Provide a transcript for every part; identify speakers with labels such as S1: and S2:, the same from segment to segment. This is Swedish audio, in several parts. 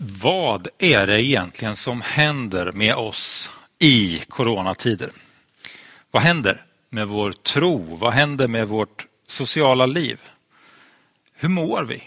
S1: Vad är det egentligen som händer med oss i coronatider? Vad händer med vår tro? Vad händer med vårt sociala liv? Hur mår vi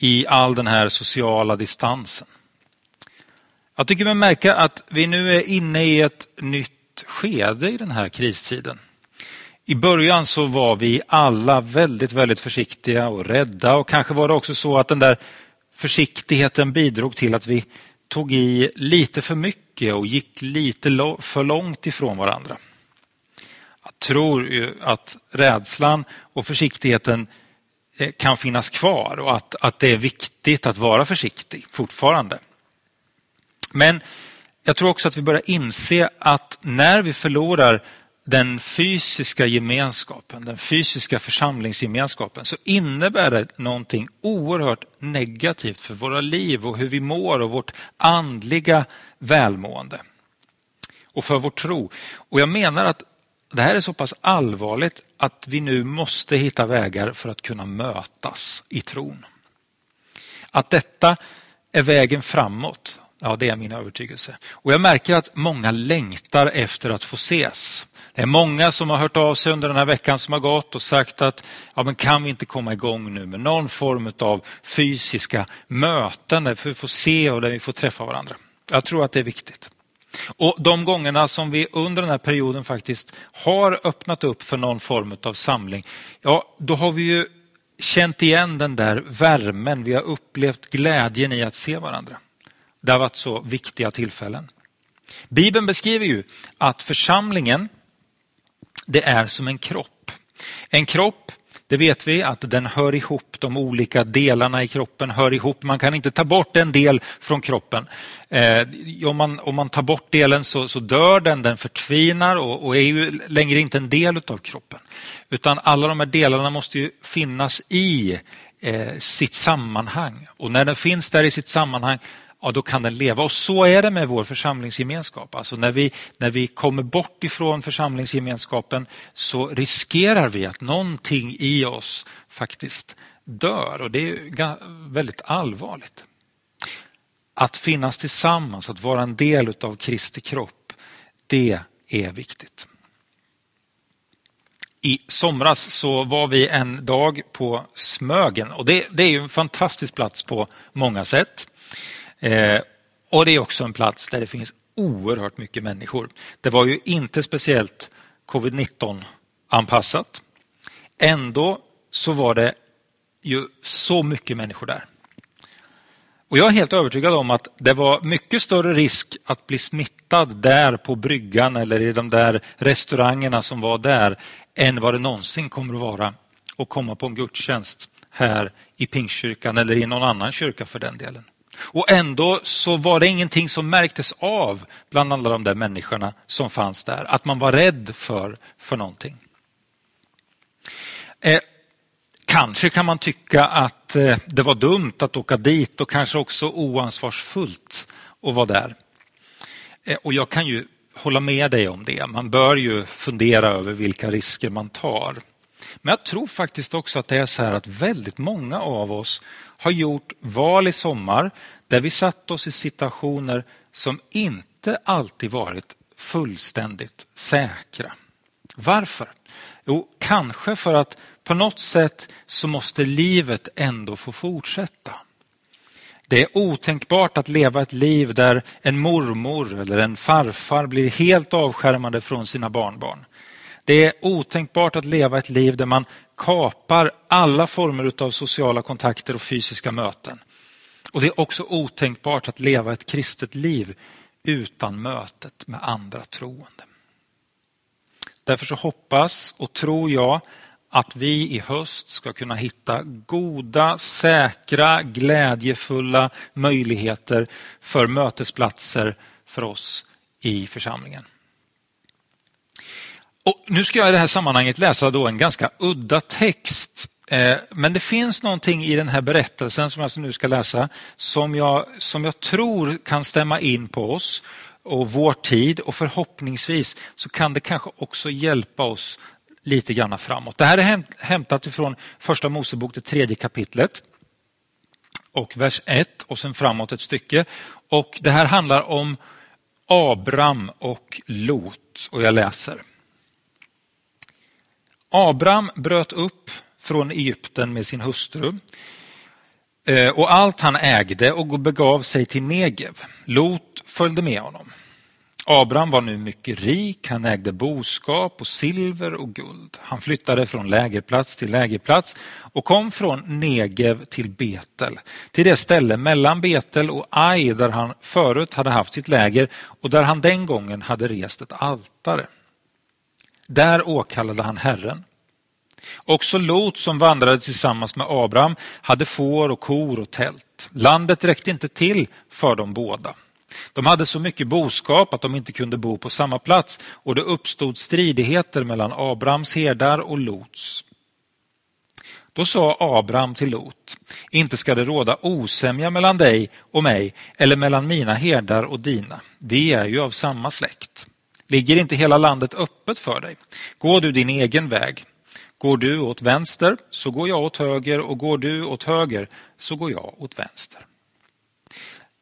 S1: i all den här sociala distansen? Jag tycker mig märka att vi nu är inne i ett nytt skede i den här kristiden. I början så var vi alla väldigt, väldigt försiktiga och rädda och kanske var det också så att den där försiktigheten bidrog till att vi tog i lite för mycket och gick lite för långt ifrån varandra. Jag tror ju att rädslan och försiktigheten eh, kan finnas kvar och att, att det är viktigt att vara försiktig fortfarande. Men jag tror också att vi börjar inse att när vi förlorar den fysiska gemenskapen, den fysiska församlingsgemenskapen, så innebär det någonting oerhört negativt för våra liv och hur vi mår och vårt andliga välmående. Och för vår tro. Och jag menar att det här är så pass allvarligt att vi nu måste hitta vägar för att kunna mötas i tron. Att detta är vägen framåt, ja det är min övertygelse. Och jag märker att många längtar efter att få ses. Det är många som har hört av sig under den här veckan som har gått och sagt att ja, men kan vi inte komma igång nu med någon form av fysiska möten där vi får se och där vi får träffa varandra. Jag tror att det är viktigt. Och De gångerna som vi under den här perioden faktiskt har öppnat upp för någon form av samling, ja då har vi ju känt igen den där värmen, vi har upplevt glädjen i att se varandra. Det har varit så viktiga tillfällen. Bibeln beskriver ju att församlingen det är som en kropp. En kropp, det vet vi att den hör ihop, de olika delarna i kroppen hör ihop. Man kan inte ta bort en del från kroppen. Eh, om, man, om man tar bort delen så, så dör den, den förtvinar och, och, är ju längre inte en del av kroppen. Utan alla de här delarna måste ju finnas i eh, sitt sammanhang. Och när den finns där i sitt sammanhang ja, då kan den leva. Och så är det med vår församlingsgemenskap. Alltså när, vi, när vi kommer bort ifrån församlingsgemenskapen så riskerar vi att någonting i oss faktiskt dör och det är väldigt allvarligt. Att finnas tillsammans, att vara en del av Kristi kropp, det är viktigt. I somras så var vi en dag på Smögen och det, det är en fantastisk plats på många sätt. Eh, och det är också en plats där det finns oerhört mycket människor. Det var ju inte speciellt covid-19 anpassat. Ändå så var det ju så mycket människor där. Och Jag är helt övertygad om att det var mycket större risk att bli smittad där på bryggan eller i de där restaurangerna som var där än vad det någonsin kommer att vara att komma på en gudstjänst här i Pingstkyrkan eller i någon annan kyrka för den delen. Och ändå så var det ingenting som märktes av bland alla de där människorna som fanns där. Att man var rädd för, för någonting. Eh, kanske kan man tycka att eh, det var dumt att åka dit och kanske också oansvarsfullt att vara där. Eh, och jag kan ju hålla med dig om det. Man bör ju fundera över vilka risker man tar. Men jag tror faktiskt också att det är så här att väldigt många av oss har gjort val i sommar där vi satt oss i situationer som inte alltid varit fullständigt säkra. Varför? Jo, kanske för att på något sätt så måste livet ändå få fortsätta. Det är otänkbart att leva ett liv där en mormor eller en farfar blir helt avskärmade från sina barnbarn. Det är otänkbart att leva ett liv där man kapar alla former av sociala kontakter och fysiska möten. Och Det är också otänkbart att leva ett kristet liv utan mötet med andra troende. Därför så hoppas och tror jag att vi i höst ska kunna hitta goda, säkra, glädjefulla möjligheter för mötesplatser för oss i församlingen. Och nu ska jag i det här sammanhanget läsa då en ganska udda text. Eh, men det finns någonting i den här berättelsen som jag alltså nu ska läsa som jag, som jag tror kan stämma in på oss och vår tid och förhoppningsvis så kan det kanske också hjälpa oss lite grann framåt. Det här är hämtat ifrån första Mosebok, det tredje kapitlet. och vers 1 och sen framåt ett stycke. Och Det här handlar om Abram och Lot och jag läser. Abram bröt upp från Egypten med sin hustru eh, och allt han ägde och begav sig till Negev. Lot följde med honom. Abraham var nu mycket rik, han ägde boskap och silver och guld. Han flyttade från lägerplats till lägerplats och kom från Negev till Betel, till det ställe mellan Betel och Ai där han förut hade haft sitt läger och där han den gången hade rest ett altare. Där åkallade han Herren. Också Lot som vandrade tillsammans med Abraham hade får och kor och tält. Landet räckte inte till för dem båda. De hade så mycket boskap att de inte kunde bo på samma plats och det uppstod stridigheter mellan Abrahams herdar och Lots. Då sa Abraham till Lot, inte ska det råda osämja mellan dig och mig eller mellan mina herdar och dina. Vi är ju av samma släkt. Ligger inte hela landet öppet för dig? Går du din egen väg. Går du åt vänster så går jag åt höger och går du åt höger så går jag åt vänster.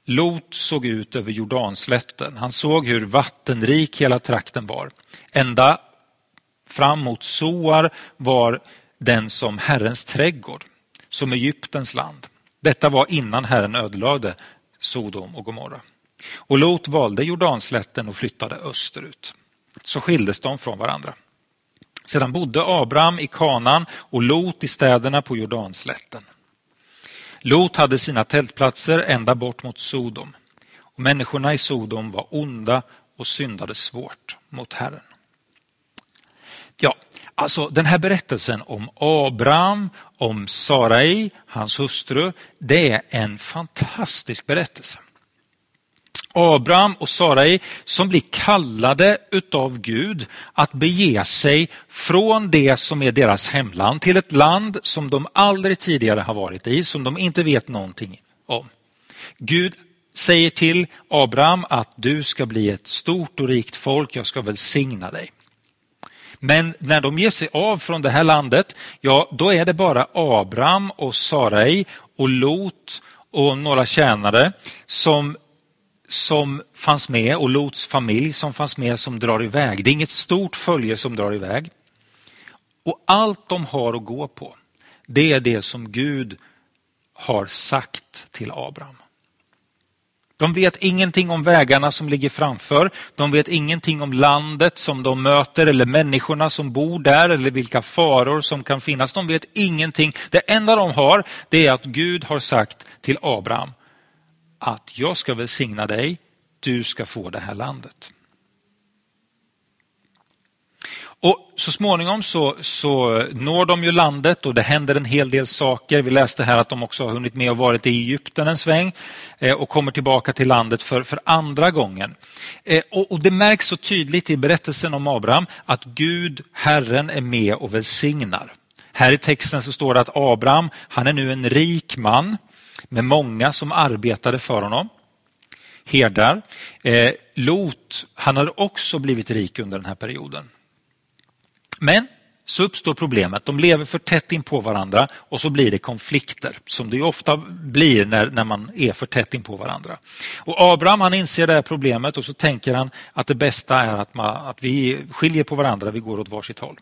S1: Lot såg ut över Jordanslätten. Han såg hur vattenrik hela trakten var. Ända fram mot Soar var den som Herrens trädgård, som Egyptens land. Detta var innan Herren ödelade Sodom och Gomorra. Och Lot valde Jordanslätten och flyttade österut. Så skildes de från varandra. Sedan bodde Abraham i Kanan och Lot i städerna på Jordanslätten. Lot hade sina tältplatser ända bort mot Sodom. Och människorna i Sodom var onda och syndade svårt mot Herren. Ja, alltså den här berättelsen om Abraham, om Sarai, hans hustru, det är en fantastisk berättelse. Abraham och Sarai som blir kallade utav Gud att bege sig från det som är deras hemland till ett land som de aldrig tidigare har varit i, som de inte vet någonting om. Gud säger till Abraham att du ska bli ett stort och rikt folk, jag ska välsigna dig. Men när de ger sig av från det här landet, ja då är det bara Abraham och Sarai och Lot och några tjänare som som fanns med och Lots familj som fanns med som drar iväg. Det är inget stort följe som drar iväg. Och allt de har att gå på, det är det som Gud har sagt till Abraham. De vet ingenting om vägarna som ligger framför. De vet ingenting om landet som de möter eller människorna som bor där eller vilka faror som kan finnas. De vet ingenting. Det enda de har det är att Gud har sagt till Abraham att jag ska välsigna dig, du ska få det här landet. Och Så småningom så, så når de ju landet och det händer en hel del saker. Vi läste här att de också har hunnit med och varit i Egypten en sväng eh, och kommer tillbaka till landet för, för andra gången. Eh, och, och, Det märks så tydligt i berättelsen om Abraham att Gud, Herren, är med och välsignar. Här i texten så står det att Abraham, han är nu en rik man med många som arbetade för honom. Herdar. Eh, Lot, han hade också blivit rik under den här perioden. Men så uppstår problemet. De lever för tätt in på varandra och så blir det konflikter som det ofta blir när, när man är för tätt in på varandra. Och Abraham han inser det här problemet och så tänker han att det bästa är att, man, att vi skiljer på varandra, vi går åt varsitt håll.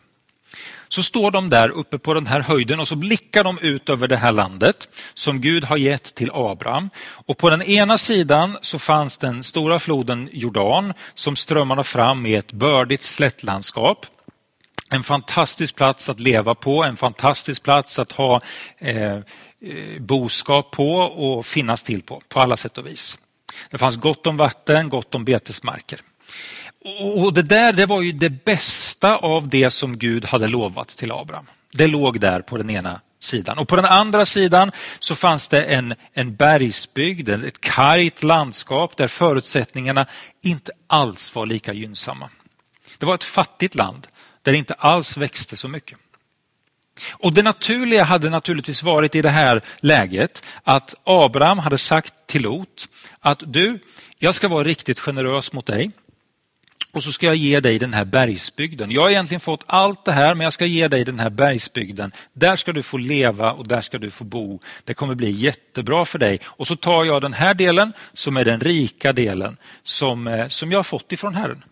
S1: Så står de där uppe på den här höjden och så blickar de ut över det här landet som Gud har gett till Abraham. Och på den ena sidan så fanns den stora floden Jordan som strömmade fram i ett bördigt slättlandskap. En fantastisk plats att leva på, en fantastisk plats att ha eh, eh, boskap på och finnas till på, på alla sätt och vis. Det fanns gott om vatten, gott om betesmarker. Och det där det var ju det bästa av det som Gud hade lovat till Abraham. Det låg där på den ena sidan. Och på den andra sidan så fanns det en, en bergsbygd, ett kargt landskap där förutsättningarna inte alls var lika gynnsamma. Det var ett fattigt land där det inte alls växte så mycket. Och Det naturliga hade naturligtvis varit i det här läget att Abraham hade sagt till Lot att du, jag ska vara riktigt generös mot dig och så ska jag ge dig den här bergsbygden. Jag har egentligen fått allt det här men jag ska ge dig den här bergsbygden. Där ska du få leva och där ska du få bo. Det kommer bli jättebra för dig. Och så tar jag den här delen som är den rika delen som, eh, som jag har fått ifrån Herren.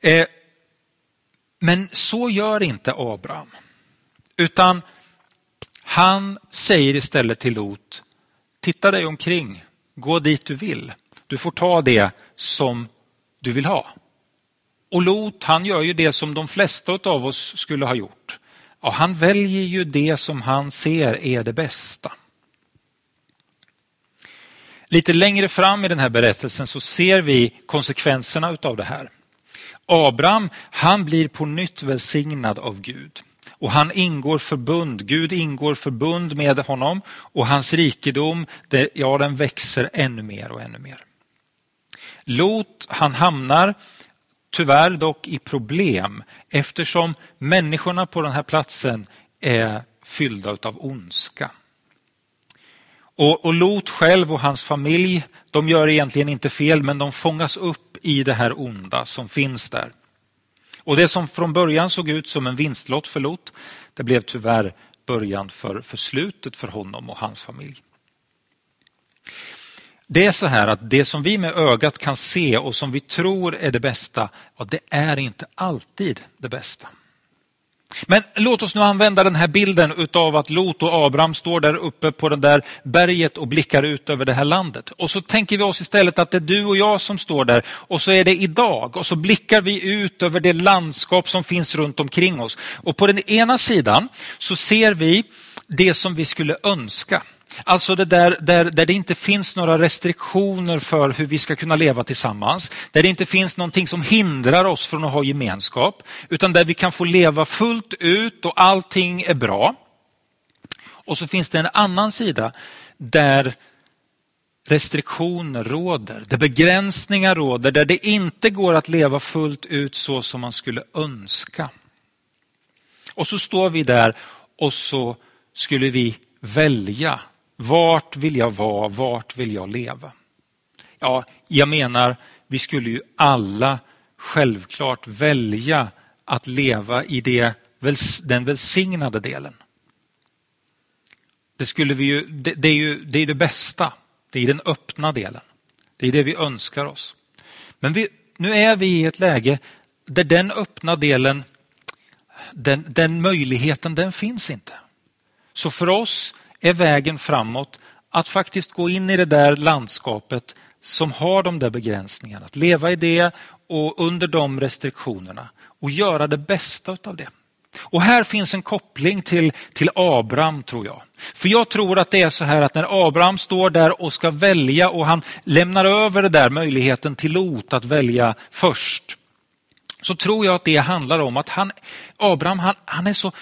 S1: Eh, men så gör inte Abraham. Utan han säger istället till Lot, titta dig omkring, gå dit du vill. Du får ta det som du vill ha. Och Lot han gör ju det som de flesta av oss skulle ha gjort. Ja, han väljer ju det som han ser är det bästa. Lite längre fram i den här berättelsen så ser vi konsekvenserna av det här. Abraham, han blir på nytt välsignad av Gud. Och han ingår förbund, Gud ingår förbund med honom och hans rikedom, det, ja den växer ännu mer och ännu mer. Lot, han hamnar tyvärr dock i problem eftersom människorna på den här platsen är fyllda av ondska. Och, och Lot själv och hans familj, de gör egentligen inte fel men de fångas upp i det här onda som finns där. Och det som från början såg ut som en vinstlott för Lot, det blev tyvärr början för, för slutet för honom och hans familj. Det är så här att det som vi med ögat kan se och som vi tror är det bästa, ja, det är inte alltid det bästa. Men låt oss nu använda den här bilden utav att Lot och Abraham står där uppe på det där berget och blickar ut över det här landet. Och så tänker vi oss istället att det är du och jag som står där och så är det idag och så blickar vi ut över det landskap som finns runt omkring oss. Och på den ena sidan så ser vi det som vi skulle önska. Alltså det där, där, där det inte finns några restriktioner för hur vi ska kunna leva tillsammans. Där det inte finns någonting som hindrar oss från att ha gemenskap. Utan där vi kan få leva fullt ut och allting är bra. Och så finns det en annan sida där restriktioner råder, där begränsningar råder, där det inte går att leva fullt ut så som man skulle önska. Och så står vi där och så skulle vi välja vart vill jag vara? Vart vill jag leva? Ja, jag menar, vi skulle ju alla självklart välja att leva i det, den välsignade delen. Det, skulle vi ju, det, det, är ju det, är det bästa. Det är den öppna delen. Det är det vi önskar oss. Men vi, nu är vi i ett läge där den öppna delen, den, den möjligheten, den finns inte. Så för oss är vägen framåt att faktiskt gå in i det där landskapet som har de där begränsningarna. Att leva i det och under de restriktionerna och göra det bästa av det. Och här finns en koppling till, till Abraham tror jag. För jag tror att det är så här att när Abraham står där och ska välja och han lämnar över det där möjligheten till Lot att välja först. Så tror jag att det handlar om att han, Abraham han, han är så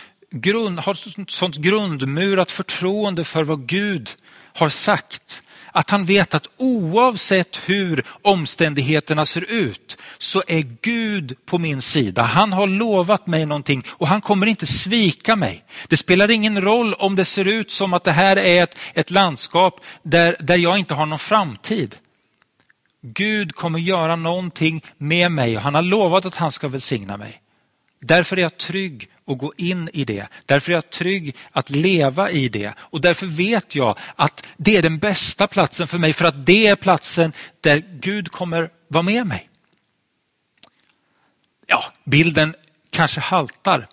S1: grund, har ett sånt grundmurat förtroende för vad Gud har sagt. Att han vet att oavsett hur omständigheterna ser ut så är Gud på min sida. Han har lovat mig någonting och han kommer inte svika mig. Det spelar ingen roll om det ser ut som att det här är ett, ett landskap där, där jag inte har någon framtid. Gud kommer göra någonting med mig och han har lovat att han ska välsigna mig. Därför är jag trygg och gå in i det. Därför är jag trygg att leva i det. Och därför vet jag att det är den bästa platsen för mig för att det är platsen där Gud kommer vara med mig. Ja, bilden kanske haltar.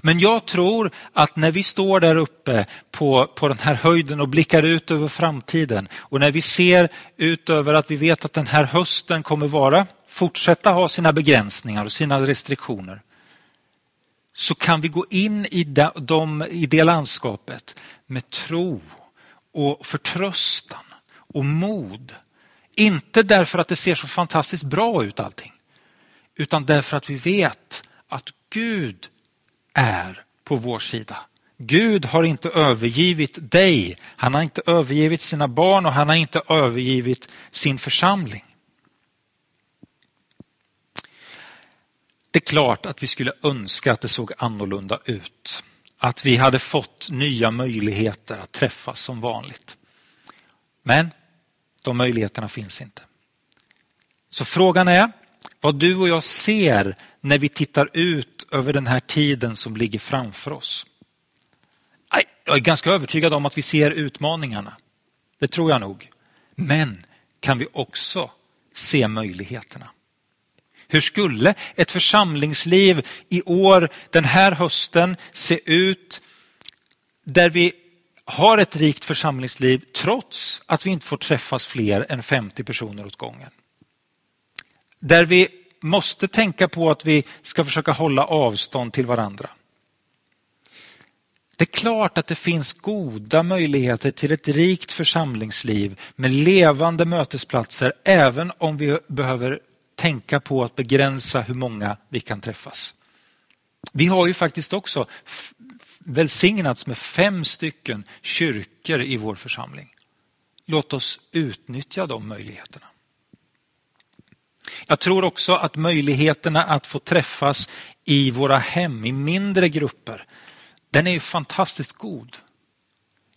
S1: Men jag tror att när vi står där uppe på, på den här höjden och blickar ut över framtiden och när vi ser ut över att vi vet att den här hösten kommer vara, fortsätta ha sina begränsningar och sina restriktioner så kan vi gå in i, de, de, i det landskapet med tro och förtröstan och mod. Inte därför att det ser så fantastiskt bra ut allting, utan därför att vi vet att Gud är på vår sida. Gud har inte övergivit dig, han har inte övergivit sina barn och han har inte övergivit sin församling. Det är klart att vi skulle önska att det såg annorlunda ut. Att vi hade fått nya möjligheter att träffas som vanligt. Men de möjligheterna finns inte. Så frågan är, vad du och jag ser när vi tittar ut över den här tiden som ligger framför oss. Jag är ganska övertygad om att vi ser utmaningarna. Det tror jag nog. Men kan vi också se möjligheterna? Hur skulle ett församlingsliv i år, den här hösten, se ut där vi har ett rikt församlingsliv trots att vi inte får träffas fler än 50 personer åt gången? Där vi måste tänka på att vi ska försöka hålla avstånd till varandra. Det är klart att det finns goda möjligheter till ett rikt församlingsliv med levande mötesplatser även om vi behöver tänka på att begränsa hur många vi kan träffas. Vi har ju faktiskt också välsignats med fem stycken kyrkor i vår församling. Låt oss utnyttja de möjligheterna. Jag tror också att möjligheterna att få träffas i våra hem i mindre grupper, den är ju fantastiskt god.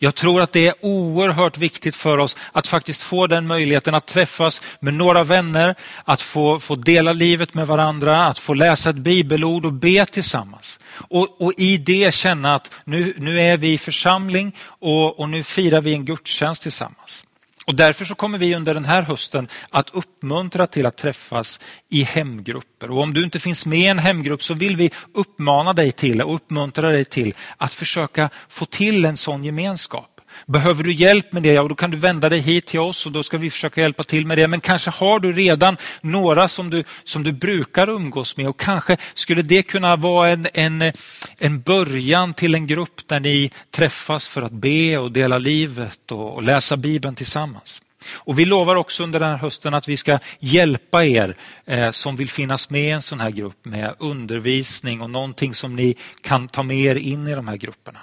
S1: Jag tror att det är oerhört viktigt för oss att faktiskt få den möjligheten att träffas med några vänner, att få, få dela livet med varandra, att få läsa ett bibelord och be tillsammans. Och, och i det känna att nu, nu är vi i församling och, och nu firar vi en gudstjänst tillsammans. Och därför så kommer vi under den här hösten att uppmuntra till att träffas i hemgrupper. Och om du inte finns med i en hemgrupp så vill vi uppmana dig till och uppmuntra dig till att försöka få till en sån gemenskap. Behöver du hjälp med det, ja då kan du vända dig hit till oss och då ska vi försöka hjälpa till med det. Men kanske har du redan några som du, som du brukar umgås med och kanske skulle det kunna vara en, en, en början till en grupp där ni träffas för att be och dela livet och, och läsa Bibeln tillsammans. Och Vi lovar också under den här hösten att vi ska hjälpa er eh, som vill finnas med i en sån här grupp med undervisning och någonting som ni kan ta med er in i de här grupperna.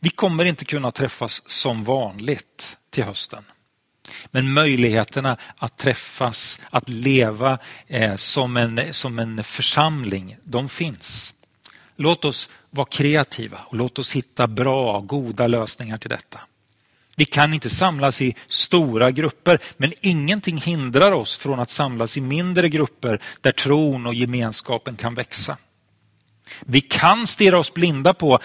S1: Vi kommer inte kunna träffas som vanligt till hösten. Men möjligheterna att träffas, att leva eh, som, en, som en församling, de finns. Låt oss vara kreativa och låt oss hitta bra, goda lösningar till detta. Vi kan inte samlas i stora grupper, men ingenting hindrar oss från att samlas i mindre grupper där tron och gemenskapen kan växa. Vi kan stirra oss blinda på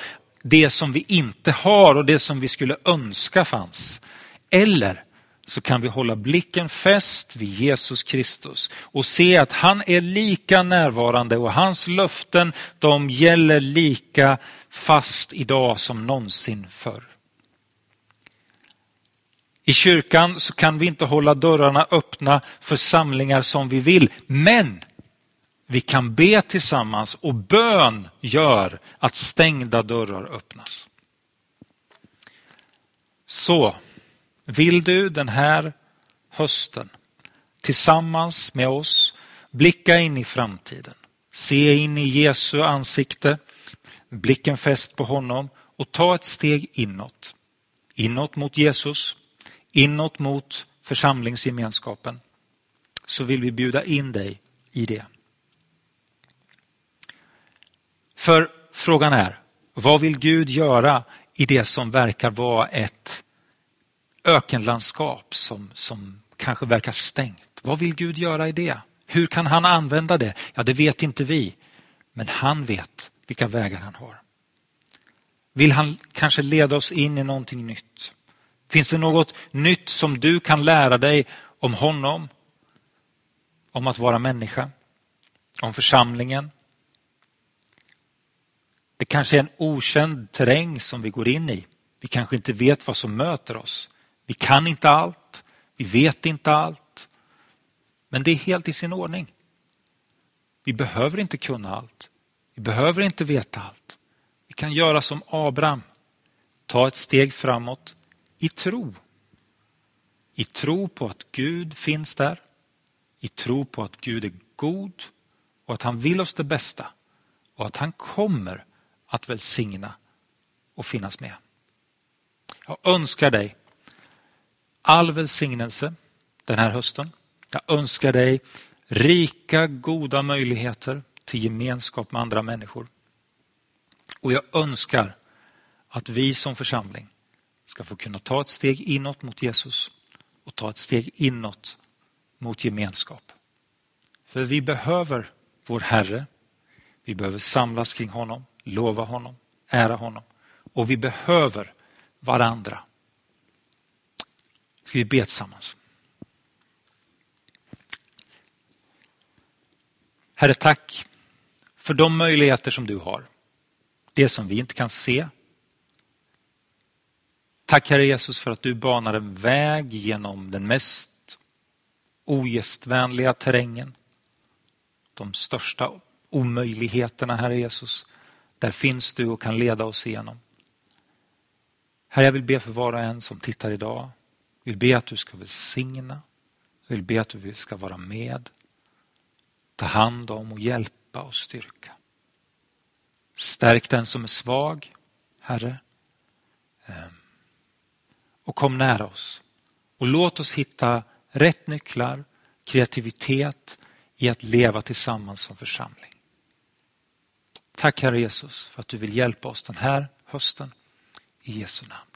S1: det som vi inte har och det som vi skulle önska fanns. Eller så kan vi hålla blicken fäst vid Jesus Kristus och se att han är lika närvarande och hans löften de gäller lika fast idag som någonsin förr. I kyrkan så kan vi inte hålla dörrarna öppna för samlingar som vi vill, men vi kan be tillsammans och bön gör att stängda dörrar öppnas. Så vill du den här hösten tillsammans med oss blicka in i framtiden, se in i Jesu ansikte, blicken fäst på honom och ta ett steg inåt. Inåt mot Jesus, inåt mot församlingsgemenskapen. Så vill vi bjuda in dig i det. För frågan är, vad vill Gud göra i det som verkar vara ett ökenlandskap som, som kanske verkar stängt? Vad vill Gud göra i det? Hur kan han använda det? Ja, det vet inte vi. Men han vet vilka vägar han har. Vill han kanske leda oss in i någonting nytt? Finns det något nytt som du kan lära dig om honom? Om att vara människa? Om församlingen? Det kanske är en okänd terräng som vi går in i. Vi kanske inte vet vad som möter oss. Vi kan inte allt. Vi vet inte allt. Men det är helt i sin ordning. Vi behöver inte kunna allt. Vi behöver inte veta allt. Vi kan göra som Abraham. Ta ett steg framåt i tro. I tro på att Gud finns där. I tro på att Gud är god och att han vill oss det bästa och att han kommer att välsigna och finnas med. Jag önskar dig all välsignelse den här hösten. Jag önskar dig rika, goda möjligheter till gemenskap med andra människor. Och jag önskar att vi som församling ska få kunna ta ett steg inåt mot Jesus och ta ett steg inåt mot gemenskap. För vi behöver vår Herre. Vi behöver samlas kring honom, lova honom, ära honom. Och vi behöver varandra. Ska vi be tillsammans? Herre, tack för de möjligheter som du har. Det som vi inte kan se. Tack Herre Jesus för att du banar en väg genom den mest ogästvänliga terrängen. De största omöjligheterna, Herre Jesus. Där finns du och kan leda oss igenom. Herre, jag vill be för var och en som tittar idag. Jag vill be att du ska välsigna. Jag vill be att du ska vara med. Ta hand om och hjälpa och styrka. Stärk den som är svag, Herre. Ehm. Och kom nära oss. Och låt oss hitta rätt nycklar, kreativitet i att leva tillsammans som församling. Tack Herre Jesus för att du vill hjälpa oss den här hösten. I Jesu namn.